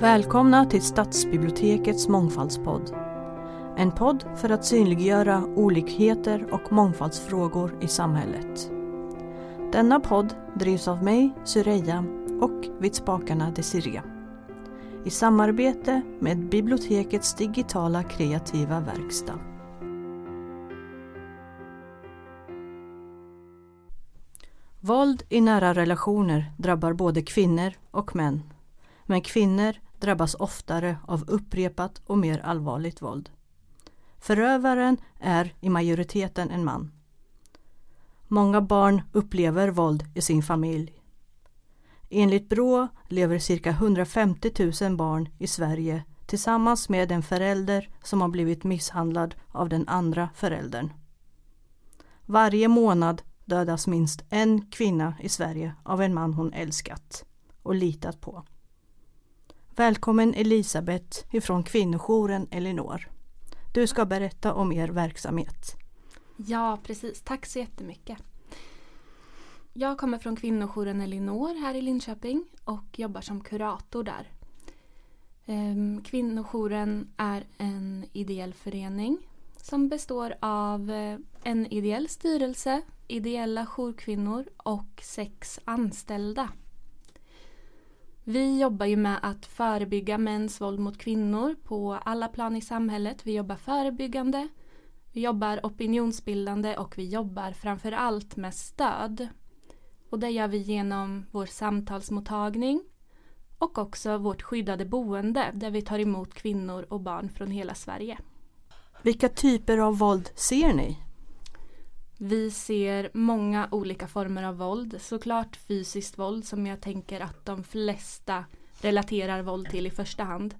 Välkomna till Stadsbibliotekets mångfaldspodd. En podd för att synliggöra olikheter och mångfaldsfrågor i samhället. Denna podd drivs av mig, Syreja, och vid spakarna Desiree. I samarbete med bibliotekets digitala kreativa verkstad. Våld i nära relationer drabbar både kvinnor och män. Men kvinnor drabbas oftare av upprepat och mer allvarligt våld. Förövaren är i majoriteten en man. Många barn upplever våld i sin familj. Enligt Brå lever cirka 150 000 barn i Sverige tillsammans med en förälder som har blivit misshandlad av den andra föräldern. Varje månad dödas minst en kvinna i Sverige av en man hon älskat och litat på. Välkommen Elisabeth ifrån kvinnojouren Elinor. Du ska berätta om er verksamhet. Ja, precis. Tack så jättemycket. Jag kommer från kvinnojouren Elinor här i Linköping och jobbar som kurator där. Ehm, kvinnojouren är en ideell förening som består av eh, en ideell styrelse, ideella jourkvinnor och sex anställda. Vi jobbar ju med att förebygga mäns våld mot kvinnor på alla plan i samhället. Vi jobbar förebyggande, vi jobbar opinionsbildande och vi jobbar framför allt med stöd. Och det gör vi genom vår samtalsmottagning och också vårt skyddade boende där vi tar emot kvinnor och barn från hela Sverige. Vilka typer av våld ser ni? Vi ser många olika former av våld. Såklart fysiskt våld som jag tänker att de flesta relaterar våld till i första hand.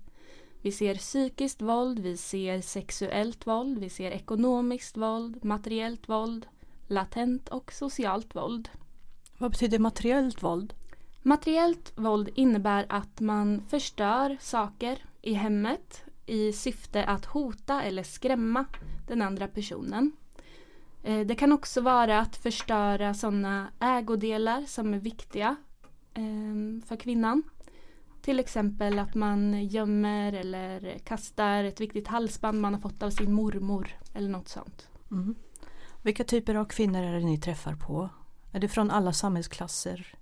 Vi ser psykiskt våld, vi ser sexuellt våld, vi ser ekonomiskt våld, materiellt våld, latent och socialt våld. Vad betyder materiellt våld? Materiellt våld innebär att man förstör saker i hemmet i syfte att hota eller skrämma den andra personen. Eh, det kan också vara att förstöra sådana ägodelar som är viktiga ehm, för kvinnan. Till exempel att man gömmer eller kastar ett viktigt halsband man har fått av sin mormor eller något sånt. Mm. Vilka typer av kvinnor är det ni träffar på? Är det från alla samhällsklasser?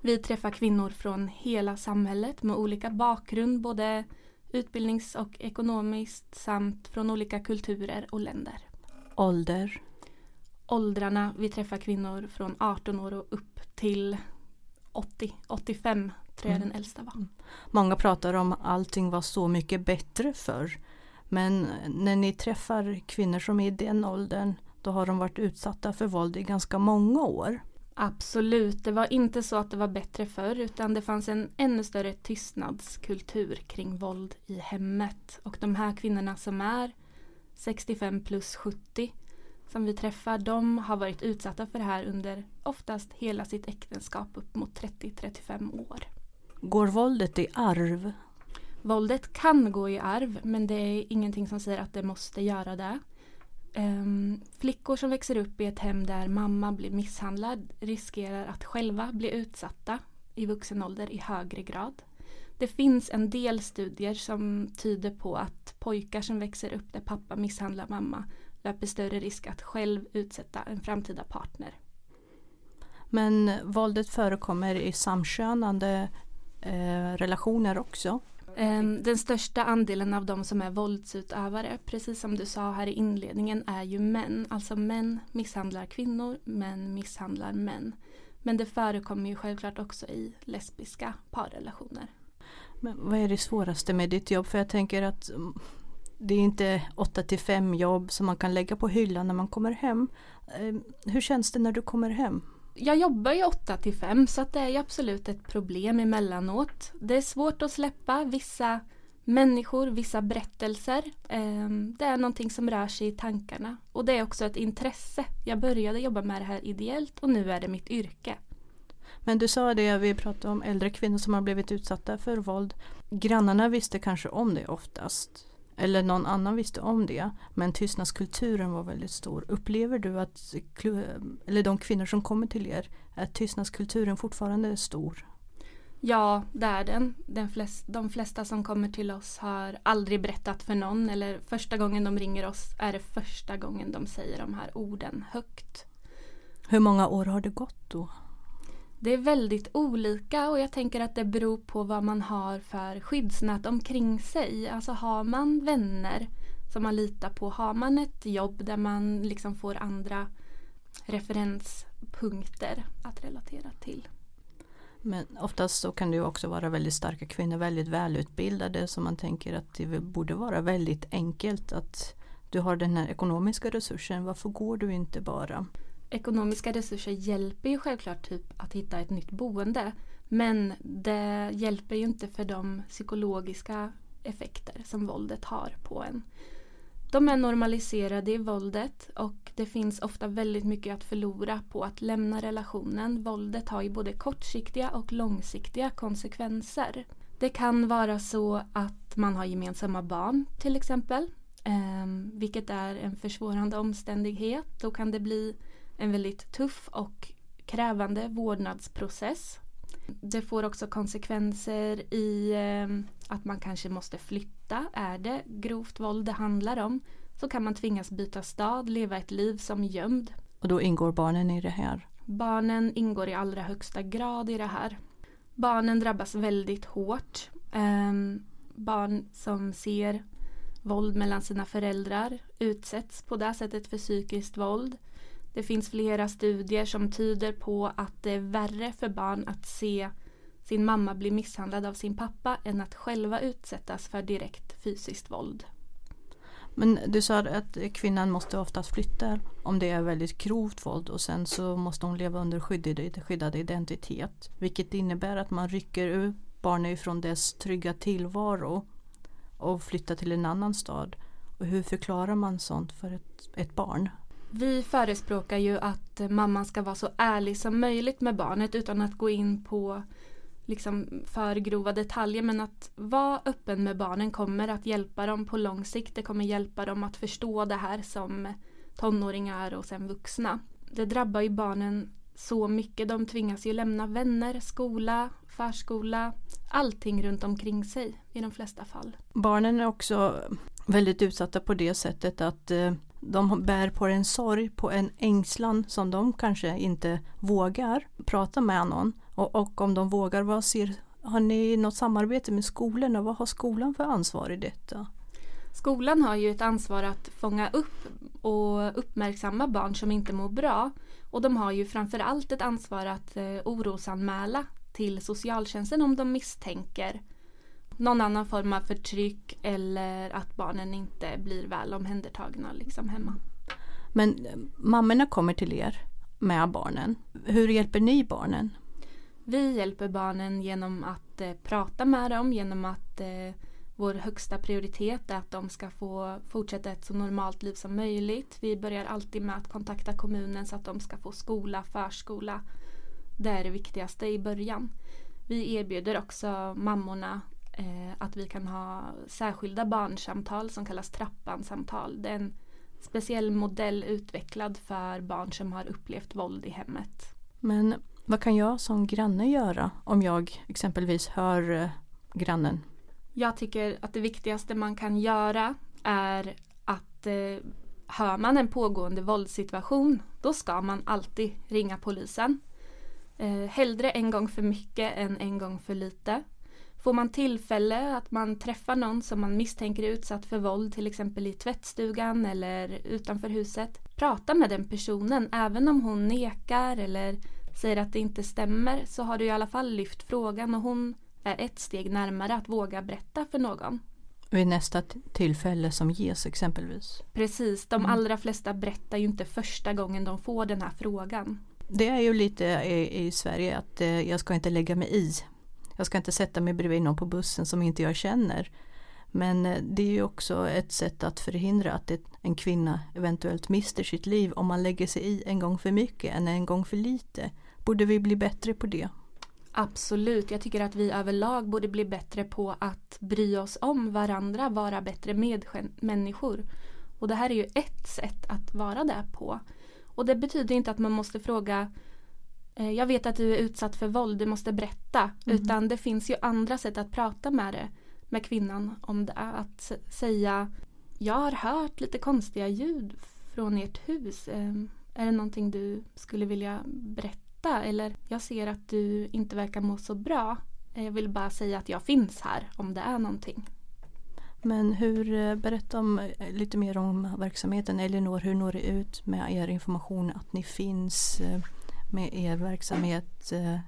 Vi träffar kvinnor från hela samhället med olika bakgrund, både utbildnings och ekonomiskt samt från olika kulturer och länder. Ålder? Åldrarna. Vi träffar kvinnor från 18 år och upp till 80, 85 tror jag mm. den äldsta var. Mm. Många pratar om allting var så mycket bättre förr. Men när ni träffar kvinnor som är i den åldern då har de varit utsatta för våld i ganska många år. Absolut, det var inte så att det var bättre förr utan det fanns en ännu större tystnadskultur kring våld i hemmet. Och de här kvinnorna som är 65 plus 70 som vi träffar, de har varit utsatta för det här under oftast hela sitt äktenskap upp mot 30-35 år. Går våldet i arv? Våldet kan gå i arv men det är ingenting som säger att det måste göra det. Um, flickor som växer upp i ett hem där mamma blir misshandlad riskerar att själva bli utsatta i vuxen ålder i högre grad. Det finns en del studier som tyder på att pojkar som växer upp där pappa misshandlar mamma löper större risk att själv utsätta en framtida partner. Men våldet förekommer i samkönade eh, relationer också? Ehm, den största andelen av de som är våldsutövare, precis som du sa här i inledningen, är ju män. Alltså män misshandlar kvinnor, män misshandlar män. Men det förekommer ju självklart också i lesbiska parrelationer. Men vad är det svåraste med ditt jobb? För jag tänker att det är inte 8 till 5 jobb som man kan lägga på hyllan när man kommer hem. Ehm, hur känns det när du kommer hem? Jag jobbar ju 8 till 5 så det är ju absolut ett problem emellanåt. Det är svårt att släppa vissa människor, vissa berättelser. Ehm, det är någonting som rör sig i tankarna och det är också ett intresse. Jag började jobba med det här ideellt och nu är det mitt yrke. Men du sa det, vi pratade om äldre kvinnor som har blivit utsatta för våld. Grannarna visste kanske om det oftast. Eller någon annan visste om det. Men tystnadskulturen var väldigt stor. Upplever du att, eller de kvinnor som kommer till er, att tystnadskulturen fortfarande är stor? Ja, det är den. den flest, de flesta som kommer till oss har aldrig berättat för någon eller första gången de ringer oss är det första gången de säger de här orden högt. Hur många år har det gått då? Det är väldigt olika och jag tänker att det beror på vad man har för skyddsnät omkring sig. Alltså har man vänner som man litar på, har man ett jobb där man liksom får andra referenspunkter att relatera till. Men oftast så kan det ju också vara väldigt starka kvinnor, väldigt välutbildade så man tänker att det borde vara väldigt enkelt att du har den här ekonomiska resursen, varför går du inte bara? Ekonomiska resurser hjälper ju självklart typ att hitta ett nytt boende men det hjälper ju inte för de psykologiska effekter som våldet har på en. De är normaliserade i våldet och det finns ofta väldigt mycket att förlora på att lämna relationen. Våldet har ju både kortsiktiga och långsiktiga konsekvenser. Det kan vara så att man har gemensamma barn till exempel. Eh, vilket är en försvårande omständighet. Då kan det bli en väldigt tuff och krävande vårdnadsprocess. Det får också konsekvenser i eh, att man kanske måste flytta. Är det grovt våld det handlar om så kan man tvingas byta stad, leva ett liv som gömd. Och då ingår barnen i det här? Barnen ingår i allra högsta grad i det här. Barnen drabbas väldigt hårt. Eh, barn som ser våld mellan sina föräldrar utsätts på det sättet för psykiskt våld. Det finns flera studier som tyder på att det är värre för barn att se sin mamma bli misshandlad av sin pappa än att själva utsättas för direkt fysiskt våld. Men du sa att kvinnan måste oftast flytta om det är väldigt grovt våld och sen så måste hon leva under skyddad, skyddad identitet. Vilket innebär att man rycker ur barnet ifrån dess trygga tillvaro och flyttar till en annan stad. Och hur förklarar man sånt för ett, ett barn? Vi förespråkar ju att mamman ska vara så ärlig som möjligt med barnet utan att gå in på liksom för grova detaljer men att vara öppen med barnen kommer att hjälpa dem på lång sikt. Det kommer hjälpa dem att förstå det här som tonåringar och sen vuxna. Det drabbar ju barnen så mycket. De tvingas ju lämna vänner, skola, förskola, allting runt omkring sig i de flesta fall. Barnen är också väldigt utsatta på det sättet att eh, de bär på en sorg, på en ängslan som de kanske inte vågar prata med någon. Och, och om de vågar, vad ser, har ni något samarbete med skolan och vad har skolan för ansvar i detta? Skolan har ju ett ansvar att fånga upp och uppmärksamma barn som inte mår bra. Och de har ju framförallt ett ansvar att eh, orosanmäla till socialtjänsten om de misstänker någon annan form av förtryck eller att barnen inte blir väl omhändertagna liksom hemma. Men eh, mammorna kommer till er med barnen. Hur hjälper ni barnen? Vi hjälper barnen genom att eh, prata med dem, genom att eh, vår högsta prioritet är att de ska få fortsätta ett så normalt liv som möjligt. Vi börjar alltid med att kontakta kommunen så att de ska få skola, förskola. Det är det viktigaste i början. Vi erbjuder också mammorna eh, att vi kan ha särskilda barnsamtal som kallas trappansamtal. Det är en speciell modell utvecklad för barn som har upplevt våld i hemmet. Men vad kan jag som granne göra om jag exempelvis hör eh, grannen? Jag tycker att det viktigaste man kan göra är att eh, hör man en pågående våldssituation då ska man alltid ringa polisen. Eh, hellre en gång för mycket än en gång för lite. Får man tillfälle att man träffar någon som man misstänker är utsatt för våld, till exempel i tvättstugan eller utanför huset, prata med den personen. Även om hon nekar eller säger att det inte stämmer så har du i alla fall lyft frågan och hon är ett steg närmare att våga berätta för någon. Vid nästa tillfälle som ges exempelvis? Precis, de mm. allra flesta berättar ju inte första gången de får den här frågan. Det är ju lite i, i Sverige att eh, jag ska inte lägga mig i jag ska inte sätta mig bredvid någon på bussen som inte jag känner. Men eh, det är ju också ett sätt att förhindra att en kvinna eventuellt mister sitt liv om man lägger sig i en gång för mycket än en gång för lite. Borde vi bli bättre på det? Absolut, jag tycker att vi överlag borde bli bättre på att bry oss om varandra, vara bättre medmänniskor. Och det här är ju ett sätt att vara det på. Och det betyder inte att man måste fråga jag vet att du är utsatt för våld, du måste berätta. Mm. Utan det finns ju andra sätt att prata med det, med kvinnan om det. Att säga, jag har hört lite konstiga ljud från ert hus. Ehm, är det någonting du skulle vilja berätta? Eller jag ser att du inte verkar må så bra. Jag vill bara säga att jag finns här om det är någonting. Men hur, eh, berätta om, eh, lite mer om verksamheten. Elinor, hur når det ut med er information att ni finns eh, med er verksamhet? Eh,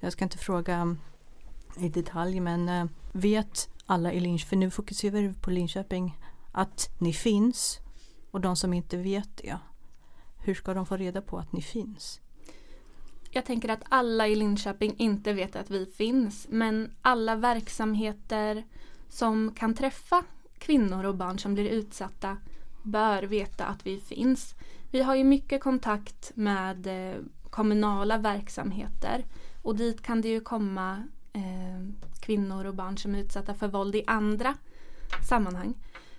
jag ska inte fråga i detalj men eh, vet alla i Linköping, för nu fokuserar vi på Linköping, att ni finns och de som inte vet det, hur ska de få reda på att ni finns? Jag tänker att alla i Linköping inte vet att vi finns men alla verksamheter som kan träffa kvinnor och barn som blir utsatta bör veta att vi finns. Vi har ju mycket kontakt med eh, kommunala verksamheter och dit kan det ju komma eh, kvinnor och barn som är utsatta för våld i andra sammanhang.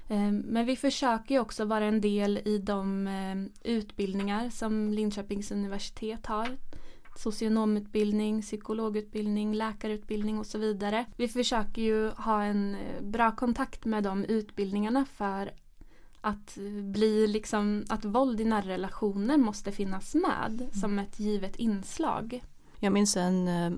Eh, men vi försöker ju också vara en del i de eh, utbildningar som Linköpings universitet har socionomutbildning, psykologutbildning, läkarutbildning och så vidare. Vi försöker ju ha en eh, bra kontakt med de utbildningarna för att bli liksom att våld i nära relationer måste finnas med mm. som ett givet inslag. Jag minns en eh,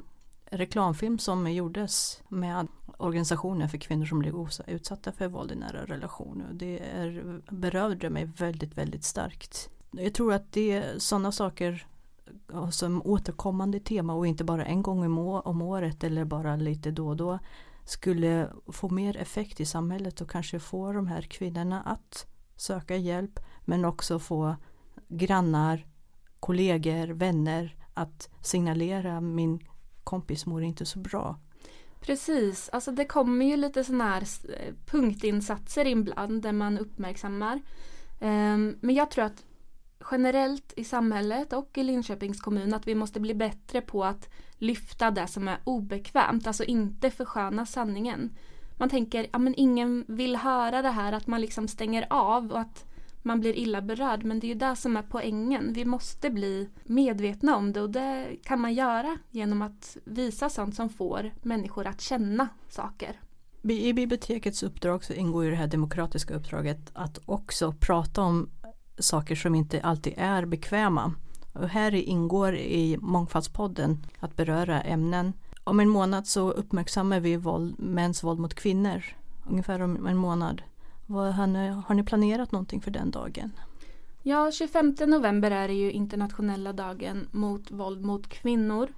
reklamfilm som gjordes med organisationer för kvinnor som blir utsatta för våld i nära relationer. Det är, berörde mig väldigt, väldigt starkt. Jag tror att det är sådana saker som återkommande tema och inte bara en gång om året eller bara lite då och då skulle få mer effekt i samhället och kanske få de här kvinnorna att söka hjälp men också få grannar, kollegor, vänner att signalera min kompis mår inte så bra. Precis, alltså det kommer ju lite sådana här eh, punktinsatser ibland där man uppmärksammar. Ehm, men jag tror att generellt i samhället och i Linköpings kommun att vi måste bli bättre på att lyfta det som är obekvämt, alltså inte försköna sanningen. Man tänker, ja men ingen vill höra det här, att man liksom stänger av och att man blir illa berörd. Men det är ju det som är poängen. Vi måste bli medvetna om det och det kan man göra genom att visa sånt som får människor att känna saker. I bibliotekets uppdrag så ingår ju det här demokratiska uppdraget att också prata om saker som inte alltid är bekväma. Och här ingår i Mångfaldspodden att beröra ämnen. Om en månad så uppmärksammar vi våld, mäns våld mot kvinnor. Ungefär om en månad. Vad, har, ni, har ni planerat någonting för den dagen? Ja, 25 november är det ju internationella dagen mot våld mot kvinnor.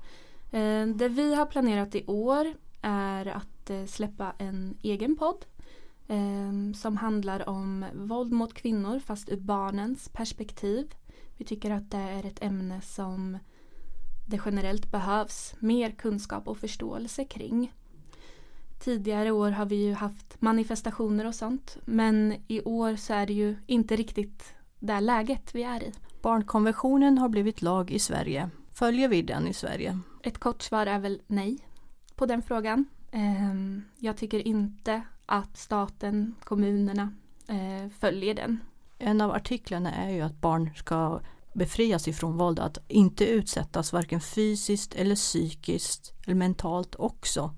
Eh, det vi har planerat i år är att eh, släppa en egen podd eh, som handlar om våld mot kvinnor fast ur barnens perspektiv. Vi tycker att det är ett ämne som det generellt behövs mer kunskap och förståelse kring. Tidigare år har vi ju haft manifestationer och sånt men i år så är det ju inte riktigt det läget vi är i. Barnkonventionen har blivit lag i Sverige. Följer vi den i Sverige? Ett kort svar är väl nej på den frågan. Ehm, jag tycker inte att staten, kommunerna eh, följer den. En av artiklarna är ju att barn ska befrias ifrån våld, att inte utsättas varken fysiskt eller psykiskt eller mentalt också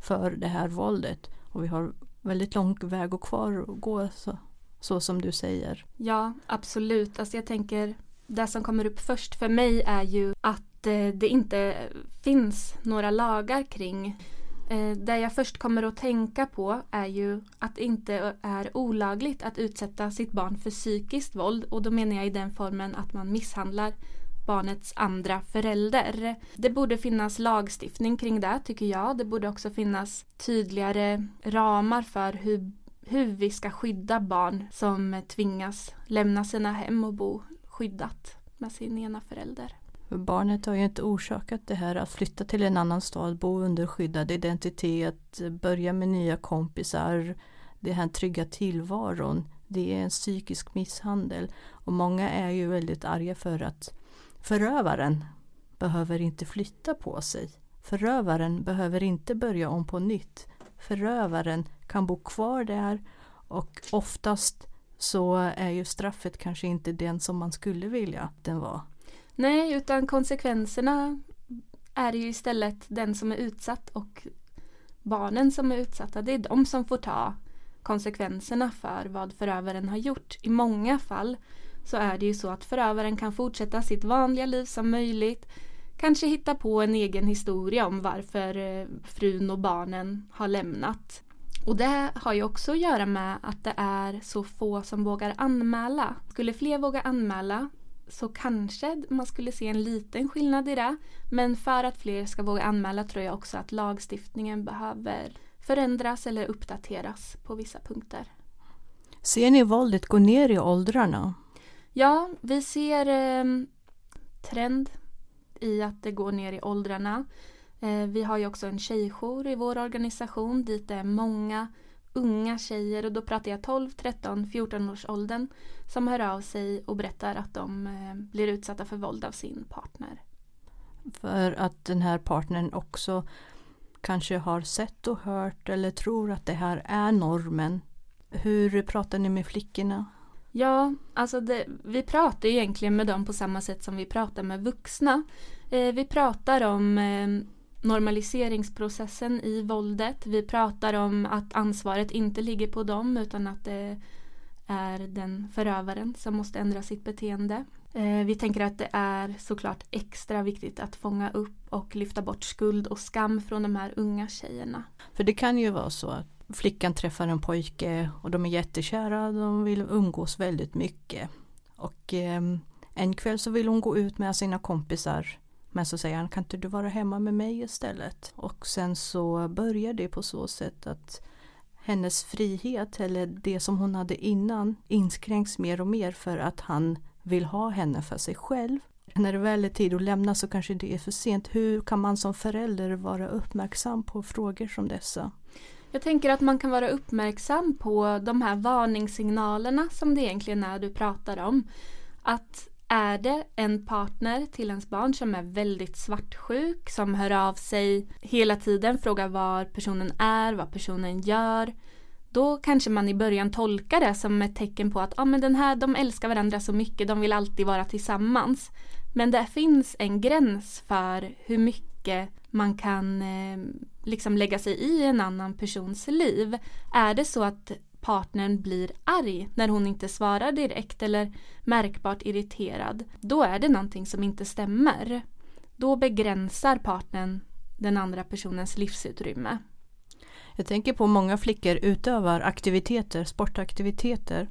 för det här våldet. Och vi har väldigt lång väg att kvar att gå så, så som du säger. Ja, absolut. Alltså jag tänker det som kommer upp först för mig är ju att eh, det inte finns några lagar kring Eh, det jag först kommer att tänka på är ju att det inte är olagligt att utsätta sitt barn för psykiskt våld och då menar jag i den formen att man misshandlar barnets andra förälder. Det borde finnas lagstiftning kring det tycker jag. Det borde också finnas tydligare ramar för hur, hur vi ska skydda barn som tvingas lämna sina hem och bo skyddat med sin ena förälder. Barnet har ju inte orsakat det här att flytta till en annan stad, bo under skyddad identitet, börja med nya kompisar, det här trygga tillvaron. Det är en psykisk misshandel och många är ju väldigt arga för att förövaren behöver inte flytta på sig. Förövaren behöver inte börja om på nytt. Förövaren kan bo kvar där och oftast så är ju straffet kanske inte den som man skulle vilja att den var. Nej, utan konsekvenserna är ju istället den som är utsatt och barnen som är utsatta. Det är de som får ta konsekvenserna för vad förövaren har gjort. I många fall så är det ju så att förövaren kan fortsätta sitt vanliga liv som möjligt. Kanske hitta på en egen historia om varför eh, frun och barnen har lämnat. Och det har ju också att göra med att det är så få som vågar anmäla. Skulle fler våga anmäla så kanske man skulle se en liten skillnad i det. Men för att fler ska våga anmäla tror jag också att lagstiftningen behöver förändras eller uppdateras på vissa punkter. Ser ni våldet gå ner i åldrarna? Ja, vi ser eh, trend i att det går ner i åldrarna. Eh, vi har ju också en tjejjour i vår organisation dit det är många unga tjejer och då pratar jag 12, 13, 14 års åldern som hör av sig och berättar att de eh, blir utsatta för våld av sin partner. För att den här partnern också kanske har sett och hört eller tror att det här är normen. Hur pratar ni med flickorna? Ja, alltså det, vi pratar egentligen med dem på samma sätt som vi pratar med vuxna. Eh, vi pratar om eh, normaliseringsprocessen i våldet. Vi pratar om att ansvaret inte ligger på dem utan att det är den förövaren som måste ändra sitt beteende. Eh, vi tänker att det är såklart extra viktigt att fånga upp och lyfta bort skuld och skam från de här unga tjejerna. För det kan ju vara så att flickan träffar en pojke och de är jättekära, de vill umgås väldigt mycket. Och ehm, en kväll så vill hon gå ut med sina kompisar men så säger han, kan inte du vara hemma med mig istället? Och sen så börjar det på så sätt att hennes frihet eller det som hon hade innan inskränks mer och mer för att han vill ha henne för sig själv. När det väl är tid att lämna så kanske det är för sent. Hur kan man som förälder vara uppmärksam på frågor som dessa? Jag tänker att man kan vara uppmärksam på de här varningssignalerna som det egentligen är du pratar om. Att är det en partner till ens barn som är väldigt svartsjuk, som hör av sig hela tiden, frågar var personen är, vad personen gör. Då kanske man i början tolkar det som ett tecken på att ah, men den här, de älskar varandra så mycket, de vill alltid vara tillsammans. Men det finns en gräns för hur mycket man kan eh, liksom lägga sig i en annan persons liv. Är det så att partnern blir arg när hon inte svarar direkt eller märkbart irriterad, då är det någonting som inte stämmer. Då begränsar partnern den andra personens livsutrymme. Jag tänker på många flickor utövar aktiviteter, sportaktiviteter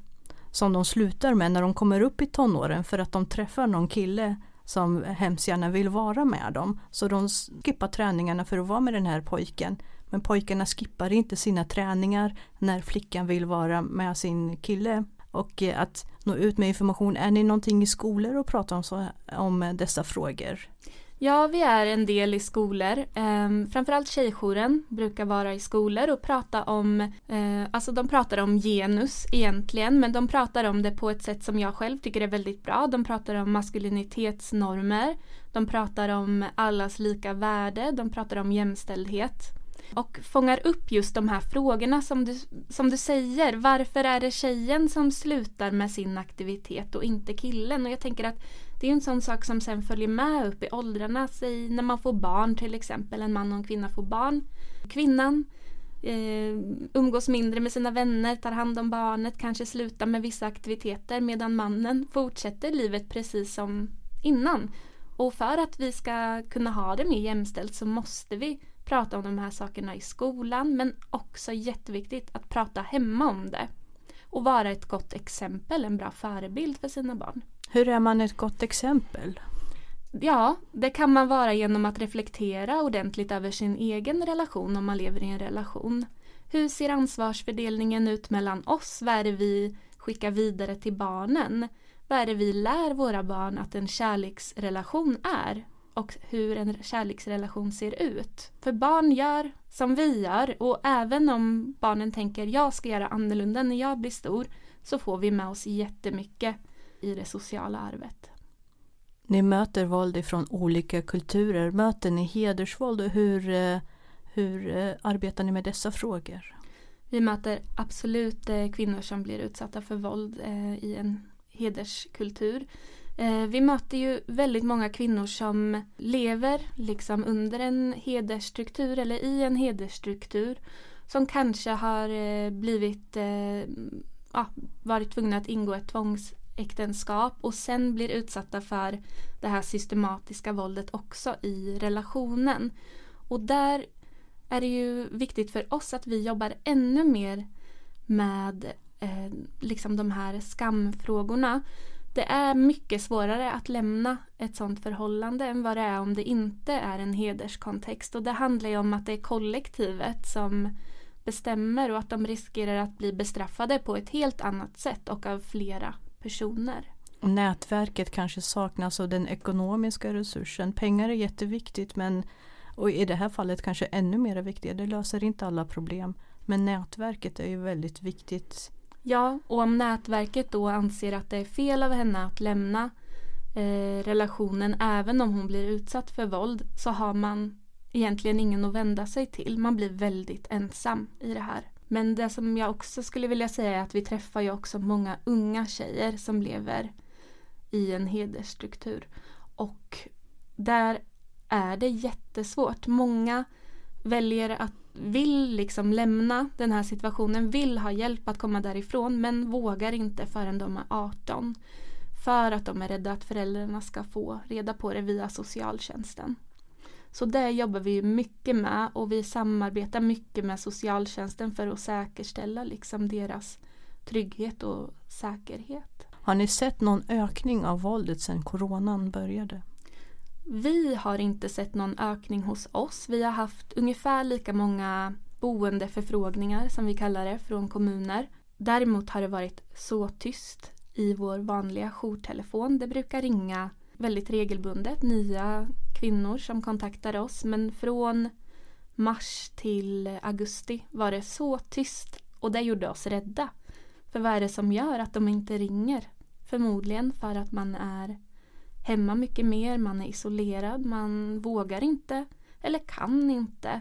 som de slutar med när de kommer upp i tonåren för att de träffar någon kille som hemskt gärna vill vara med dem. Så de skippar träningarna för att vara med den här pojken men pojkarna skippar inte sina träningar när flickan vill vara med sin kille. Och eh, att nå ut med information, är ni någonting i skolor och pratar om, så, om eh, dessa frågor? Ja, vi är en del i skolor. Ehm, framförallt tjejjouren brukar vara i skolor och prata om, eh, alltså de pratar om genus egentligen, men de pratar om det på ett sätt som jag själv tycker är väldigt bra. De pratar om maskulinitetsnormer, de pratar om allas lika värde, de pratar om jämställdhet och fångar upp just de här frågorna som du, som du säger. Varför är det tjejen som slutar med sin aktivitet och inte killen? Och jag tänker att det är en sån sak som sen följer med upp i åldrarna. Säg när man får barn till exempel, en man och en kvinna får barn. Kvinnan eh, umgås mindre med sina vänner, tar hand om barnet, kanske slutar med vissa aktiviteter medan mannen fortsätter livet precis som innan. Och för att vi ska kunna ha det mer jämställt så måste vi prata om de här sakerna i skolan men också jätteviktigt att prata hemma om det. Och vara ett gott exempel, en bra förebild för sina barn. Hur är man ett gott exempel? Ja, det kan man vara genom att reflektera ordentligt över sin egen relation om man lever i en relation. Hur ser ansvarsfördelningen ut mellan oss? Vad är det vi skickar vidare till barnen? Vad är det vi lär våra barn att en kärleksrelation är? Och hur en kärleksrelation ser ut. För barn gör som vi gör och även om barnen tänker jag ska göra annorlunda när jag blir stor så får vi med oss jättemycket i det sociala arvet. Ni möter våld ifrån olika kulturer. Möter ni hedersvåld och hur, eh, hur eh, arbetar ni med dessa frågor? Vi möter absolut eh, kvinnor som blir utsatta för våld i en hederskultur. Eh, vi möter ju väldigt många kvinnor som lever liksom under en hedersstruktur eller i en hedersstruktur som kanske har eh, blivit eh, ja, varit tvungna att ingå ett tvångsäktenskap och sen blir utsatta för det här systematiska våldet också i relationen. Och där är det ju viktigt för oss att vi jobbar ännu mer med eh, liksom de här skamfrågorna. Det är mycket svårare att lämna ett sådant förhållande än vad det är om det inte är en hederskontext. Och det handlar ju om att det är kollektivet som bestämmer och att de riskerar att bli bestraffade på ett helt annat sätt och av flera personer. Nätverket kanske saknas och den ekonomiska resursen. Pengar är jätteviktigt men och i det här fallet kanske ännu mer viktigt. Det löser inte alla problem. Men nätverket är ju väldigt viktigt. Ja, och om nätverket då anser att det är fel av henne att lämna eh, relationen även om hon blir utsatt för våld så har man egentligen ingen att vända sig till. Man blir väldigt ensam i det här. Men det som jag också skulle vilja säga är att vi träffar ju också många unga tjejer som lever i en hedersstruktur. Och där är det jättesvårt. Många väljer att vill liksom lämna den här situationen, vill ha hjälp att komma därifrån men vågar inte förrän de är 18. För att de är rädda att föräldrarna ska få reda på det via socialtjänsten. Så det jobbar vi mycket med och vi samarbetar mycket med socialtjänsten för att säkerställa liksom deras trygghet och säkerhet. Har ni sett någon ökning av våldet sedan coronan började? Vi har inte sett någon ökning hos oss. Vi har haft ungefär lika många boendeförfrågningar som vi kallar det från kommuner. Däremot har det varit så tyst i vår vanliga jourtelefon. Det brukar ringa väldigt regelbundet nya kvinnor som kontaktar oss men från mars till augusti var det så tyst och det gjorde oss rädda. För vad är det som gör att de inte ringer? Förmodligen för att man är hemma mycket mer, man är isolerad, man vågar inte eller kan inte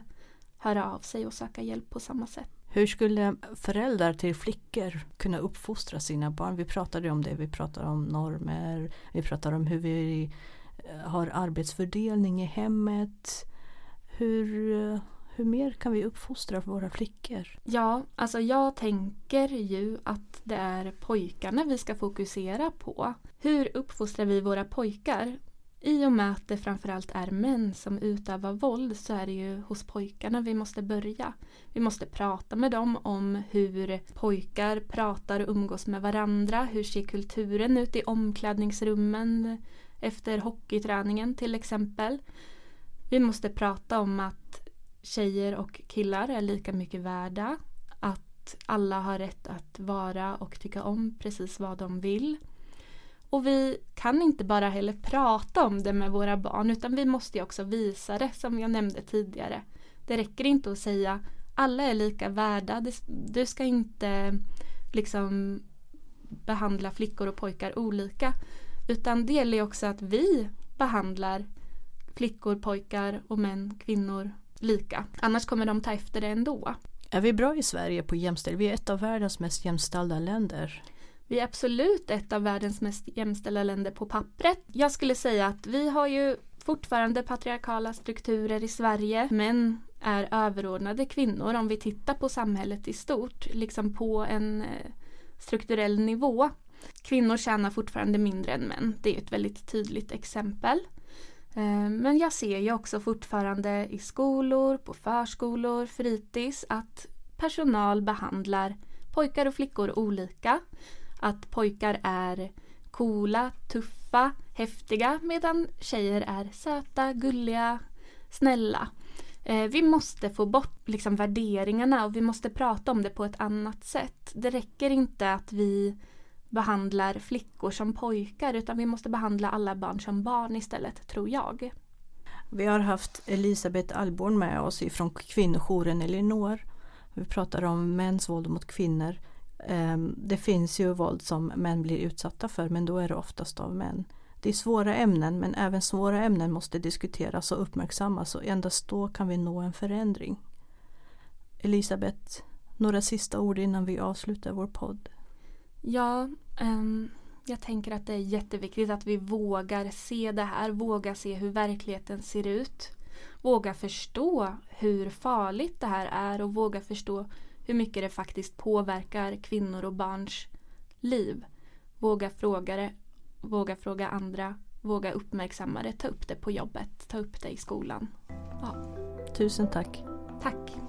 höra av sig och söka hjälp på samma sätt. Hur skulle föräldrar till flickor kunna uppfostra sina barn? Vi pratade om det, vi pratade om normer, vi pratade om hur vi eh, har arbetsfördelning i hemmet. Hur, eh, hur mer kan vi uppfostra våra flickor? Ja, alltså jag tänker ju att det är pojkarna vi ska fokusera på. Hur uppfostrar vi våra pojkar? I och med att det framförallt är män som utövar våld så är det ju hos pojkarna vi måste börja. Vi måste prata med dem om hur pojkar pratar och umgås med varandra. Hur ser kulturen ut i omklädningsrummen efter hockeyträningen till exempel. Vi måste prata om att tjejer och killar är lika mycket värda. Att alla har rätt att vara och tycka om precis vad de vill. Och vi kan inte bara heller prata om det med våra barn utan vi måste också visa det som jag nämnde tidigare. Det räcker inte att säga alla är lika värda. Du ska inte liksom behandla flickor och pojkar olika. Utan det gäller också att vi behandlar flickor, pojkar och män, kvinnor lika. Annars kommer de ta efter det ändå. Är vi bra i Sverige på jämställdhet? Vi är ett av världens mest jämställda länder. Vi är absolut ett av världens mest jämställda länder på pappret. Jag skulle säga att vi har ju fortfarande patriarkala strukturer i Sverige. Män är överordnade kvinnor om vi tittar på samhället i stort, liksom på en eh, strukturell nivå. Kvinnor tjänar fortfarande mindre än män. Det är ett väldigt tydligt exempel. Eh, men jag ser ju också fortfarande i skolor, på förskolor, fritids att personal behandlar pojkar och flickor olika att pojkar är coola, tuffa, häftiga medan tjejer är söta, gulliga, snälla. Eh, vi måste få bort liksom, värderingarna och vi måste prata om det på ett annat sätt. Det räcker inte att vi behandlar flickor som pojkar utan vi måste behandla alla barn som barn istället, tror jag. Vi har haft Elisabeth Alborn med oss ifrån kvinnojouren Elinor. Vi pratar om mäns våld mot kvinnor. Ehm, det finns ju våld som män blir utsatta för men då är det oftast av män. Det är svåra ämnen men även svåra ämnen måste diskuteras och uppmärksammas och endast då kan vi nå en förändring. Elisabeth, några sista ord innan vi avslutar vår podd? Ja, um, Jag tänker att det är jätteviktigt att vi vågar se det här, vågar se hur verkligheten ser ut. Våga förstå hur farligt det här är och våga förstå hur mycket det faktiskt påverkar kvinnor och barns liv. Våga fråga det, våga fråga andra, våga uppmärksamma det, ta upp det på jobbet, ta upp det i skolan. Ja. Tusen tack. Tack.